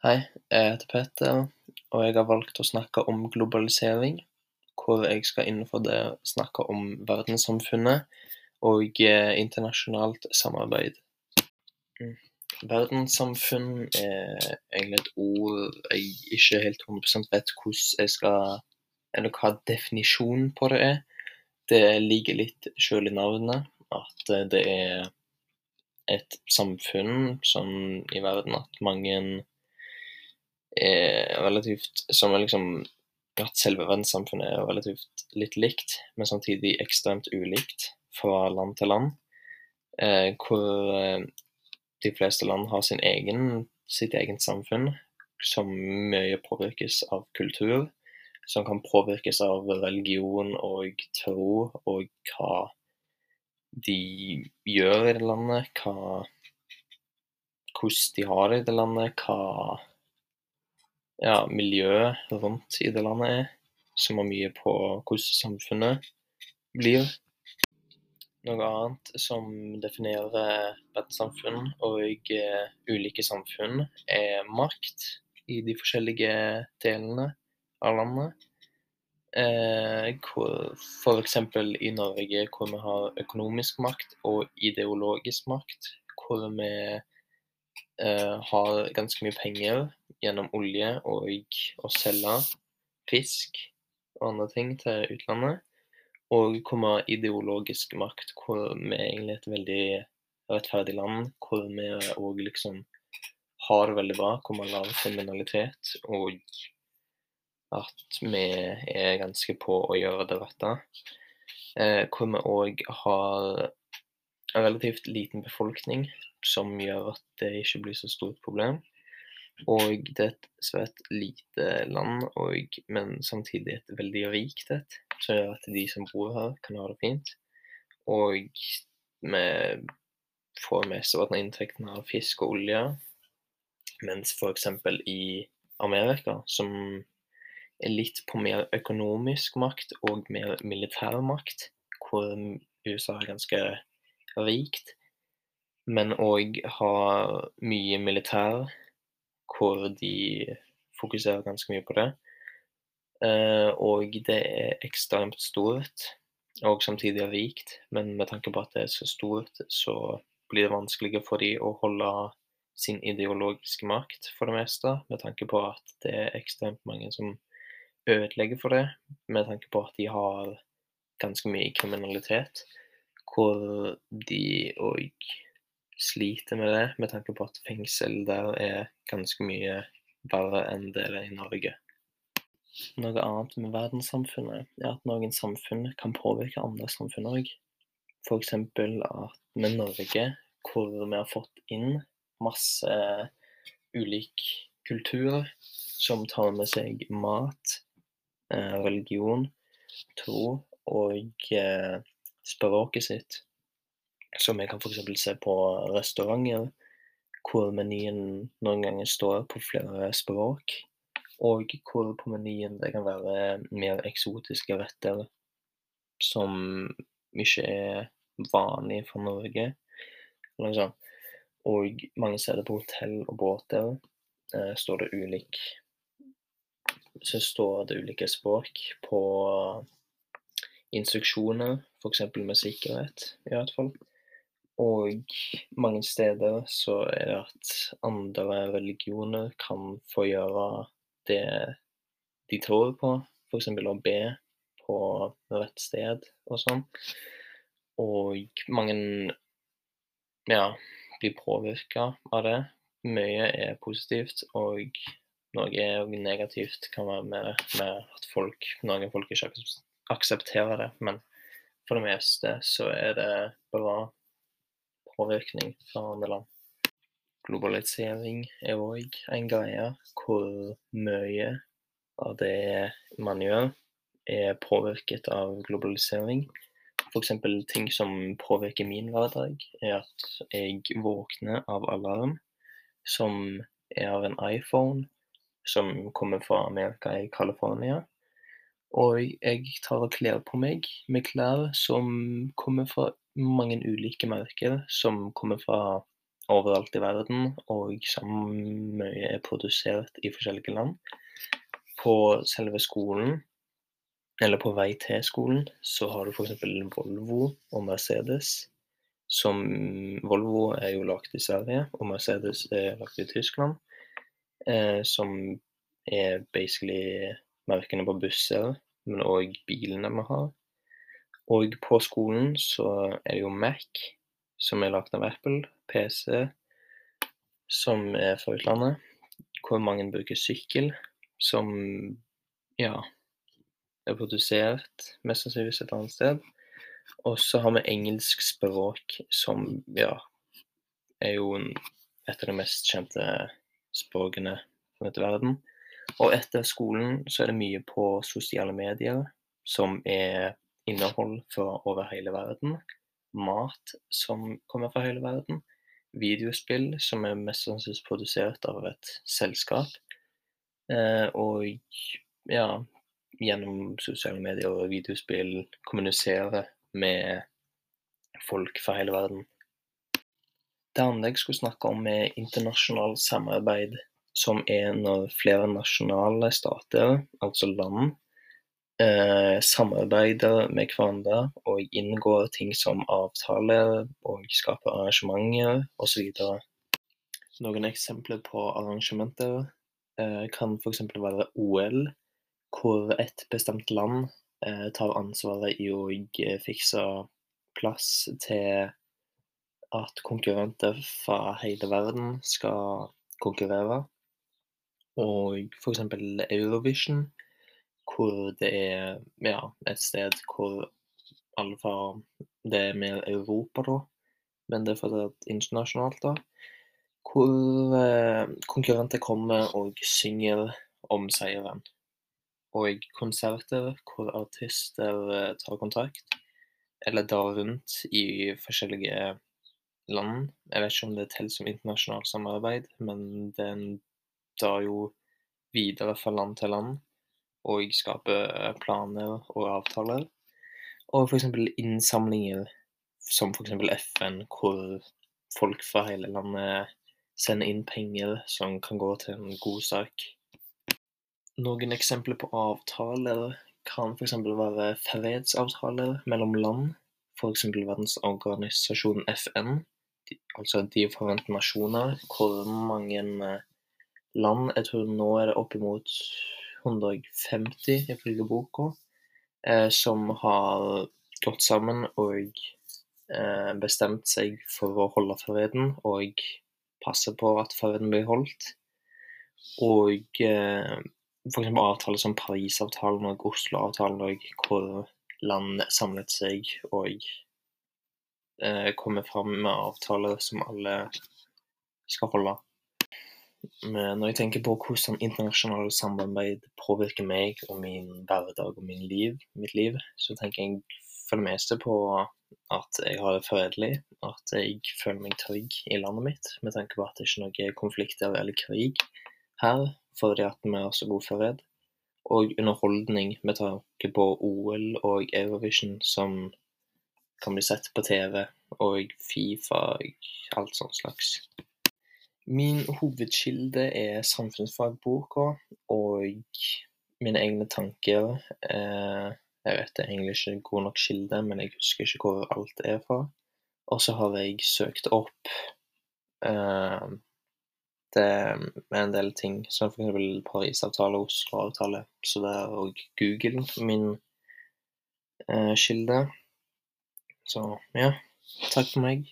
Hei, jeg heter Peter, og jeg har valgt å snakke om globalisering. Hvor jeg skal innenfor det snakke om verdenssamfunnet og internasjonalt samarbeid. Verdenssamfunn er egentlig et ord jeg ikke helt 100 vet hvordan jeg skal Eller hva definisjonen på det er. Det ligger litt sjøl i navnet at det er et samfunn sånn i verden at mange er relativt Som er liksom at selve verdenssamfunnet er relativt litt likt, men samtidig ekstremt ulikt fra land til land. Hvor de fleste land har sin egen sitt eget samfunn som mye påvirkes av kultur, som kan påvirkes av religion og tro og hva de gjør i det landet, hva hvordan de har det i det landet, hva ja, miljøet rundt i det landet er, som har mye på hvordan samfunnet blir. Noe annet som definerer verdenssamfunn og ulike samfunn, er makt i de forskjellige delene av landet. For eksempel i Norge hvor vi har økonomisk makt og ideologisk makt, hvor vi har ganske mye penger gjennom olje og å selge fisk og andre ting til utlandet. Og har ideologisk makt, hvor vi egentlig er et veldig rettferdig land, hvor vi òg liksom har det veldig bra, hvor vi har lav kriminalitet, og at vi er ganske på å gjøre det rette. Hvor vi òg har en relativt liten befolkning, som gjør at det ikke blir så stort problem. Og det er et svært lite land, og men samtidig et veldig rikt et, som gjør at de som bor her, kan ha det fint. Og vi får mesteparten av inntektene av fisk og olje, mens eksempel i Amerika, som er litt på mer økonomisk makt og mer militær makt, hvor USA er ganske rikt, men òg har mye militær, hvor de fokuserer ganske mye på det. Og det er ekstremt stort, og samtidig rikt, men med tanke på at det er så stort, så blir det vanskeligere for de å holde sin ideologiske makt, for det meste, med tanke på at det er ekstremt mange som ødelegger for det, med tanke på at de har ganske mye kriminalitet, hvor de òg sliter med det, med tanke på at fengsel der er ganske mye verre enn det er i Norge. Noe annet med verdenssamfunnet er at noen samfunn kan påvirke andre samfunn òg. Eksempel at med Norge, hvor vi har fått inn masse ulik kultur som tar med seg mat, religion, tro og språket sitt. Så jeg kan f.eks. se på restauranter hvor menyen noen ganger står på flere språk, og hvor på menyen det kan være mer eksotiske retter som ikke er vanlige for Norge, Liksom. Og mange steder på hotell og båter står det ulik så står det ulike språk på instruksjoner, f.eks. med sikkerhet, i hvert fall. Og mange steder så er det at andre religioner kan få gjøre det de tror på, f.eks. å be på rett sted og sånn. Og mange ja, blir påvirka av det. Mye er positivt, og noe er negativt kan være med, med at folk, noen folk ikke aksepterer det. Men for det meste så er det bra påvirkning fra andre land. Globalisering er òg en greie hvor mye av det man gjør, er påvirket av globalisering. F.eks. ting som påvirker min hverdag, er at jeg våkner av alarm som er av en iPhone som kommer fra Amerika i California. Og jeg tar og kler på meg med klær som kommer fra mange ulike merker, som kommer fra overalt i verden, og mye er produsert i forskjellige land. På selve skolen, eller på vei til skolen, så har du f.eks. Volvo og Mercedes. Som Volvo er jo lagd i Sverige, og Mercedes er lagd i Tyskland. Eh, som er basically merkene på busser, men òg bilene vi har. Og på skolen så er det jo Mac, som er lagd av Apple, PC, som er fra utlandet, hvor mange bruker sykkel, som ja er produsert mest sannsynligvis et annet sted. Og så har vi engelsk språk, som ja er jo et av de mest kjente språkene i verden. Og etter skolen så er det mye på sosiale medier, som er innhold fra over hele verden. Mat som kommer fra hele verden. Videospill som er mest sannsynlig produsert av et selskap. Eh, og ja, gjennom sosiale medier og videospill kommunisere med folk fra hele verden. Det andre jeg skulle snakke om, er internasjonalt samarbeid som er når flere nasjonale stater, altså land, eh, samarbeider med hverandre og inngår ting som avtaler og skaper arrangementer osv. Noen eksempler på arrangementer eh, kan f.eks. være OL, hvor et bestemt land eh, tar ansvaret i å fikse plass til at konkurrenter fra hele verden skal konkurrere og f.eks. Eurovision, hvor det er ja, et sted hvor alle fra Det er mer Europa, da, men det er fortsatt internasjonalt, da. Hvor eh, konkurrenter kommer og synger om seieren. Og konserter hvor artister eh, tar kontakt, eller drar rundt i forskjellige land. Jeg vet ikke om det teller som internasjonalt samarbeid, men det er en jo videre fra land til land og skaper eh, planer og avtaler. Og f.eks. innsamlinger som f.eks. FN, hvor folk fra hele landet sender inn penger som kan gå til en god sak. Noen eksempler på avtaler kan f.eks. være fredsavtaler mellom land, f.eks. verdensorganisasjonen FN, altså De forente nasjoner, hvor mange eh, land. Jeg tror nå er det oppimot 150, ifølge boka, eh, som har gått sammen og eh, bestemt seg for å holde freden og passe på at freden blir holdt. Og eh, f.eks. avtaler som Parisavtalen og Oslo-avtalen, hvor land samlet seg og eh, kommer fram med avtaler som alle skal holde. Når jeg tenker på hvordan internasjonalt samarbeid påvirker meg og min hverdag og min liv, mitt liv, så tenker jeg for det meste på at jeg har det fredelig, at jeg føler meg trygg i landet mitt, med tanke på at det ikke er noen konflikter eller krig her, fordi at vi har så god fred. Og underholdning med tanke på OL og Eurovision som kan bli sett på TV, og Fifa og alt sånt slags. Min hovedkilde er samfunnsfagboka og mine egne tanker. Eh, jeg vet det er egentlig ikke god nok kilde, men jeg husker ikke hvor alt er fra. Og så har jeg søkt opp eh, det med en del ting, som f.eks. Parisavtale og Oslo-avtale. Så det er òg Google min eh, kilde. Så ja, takk for meg.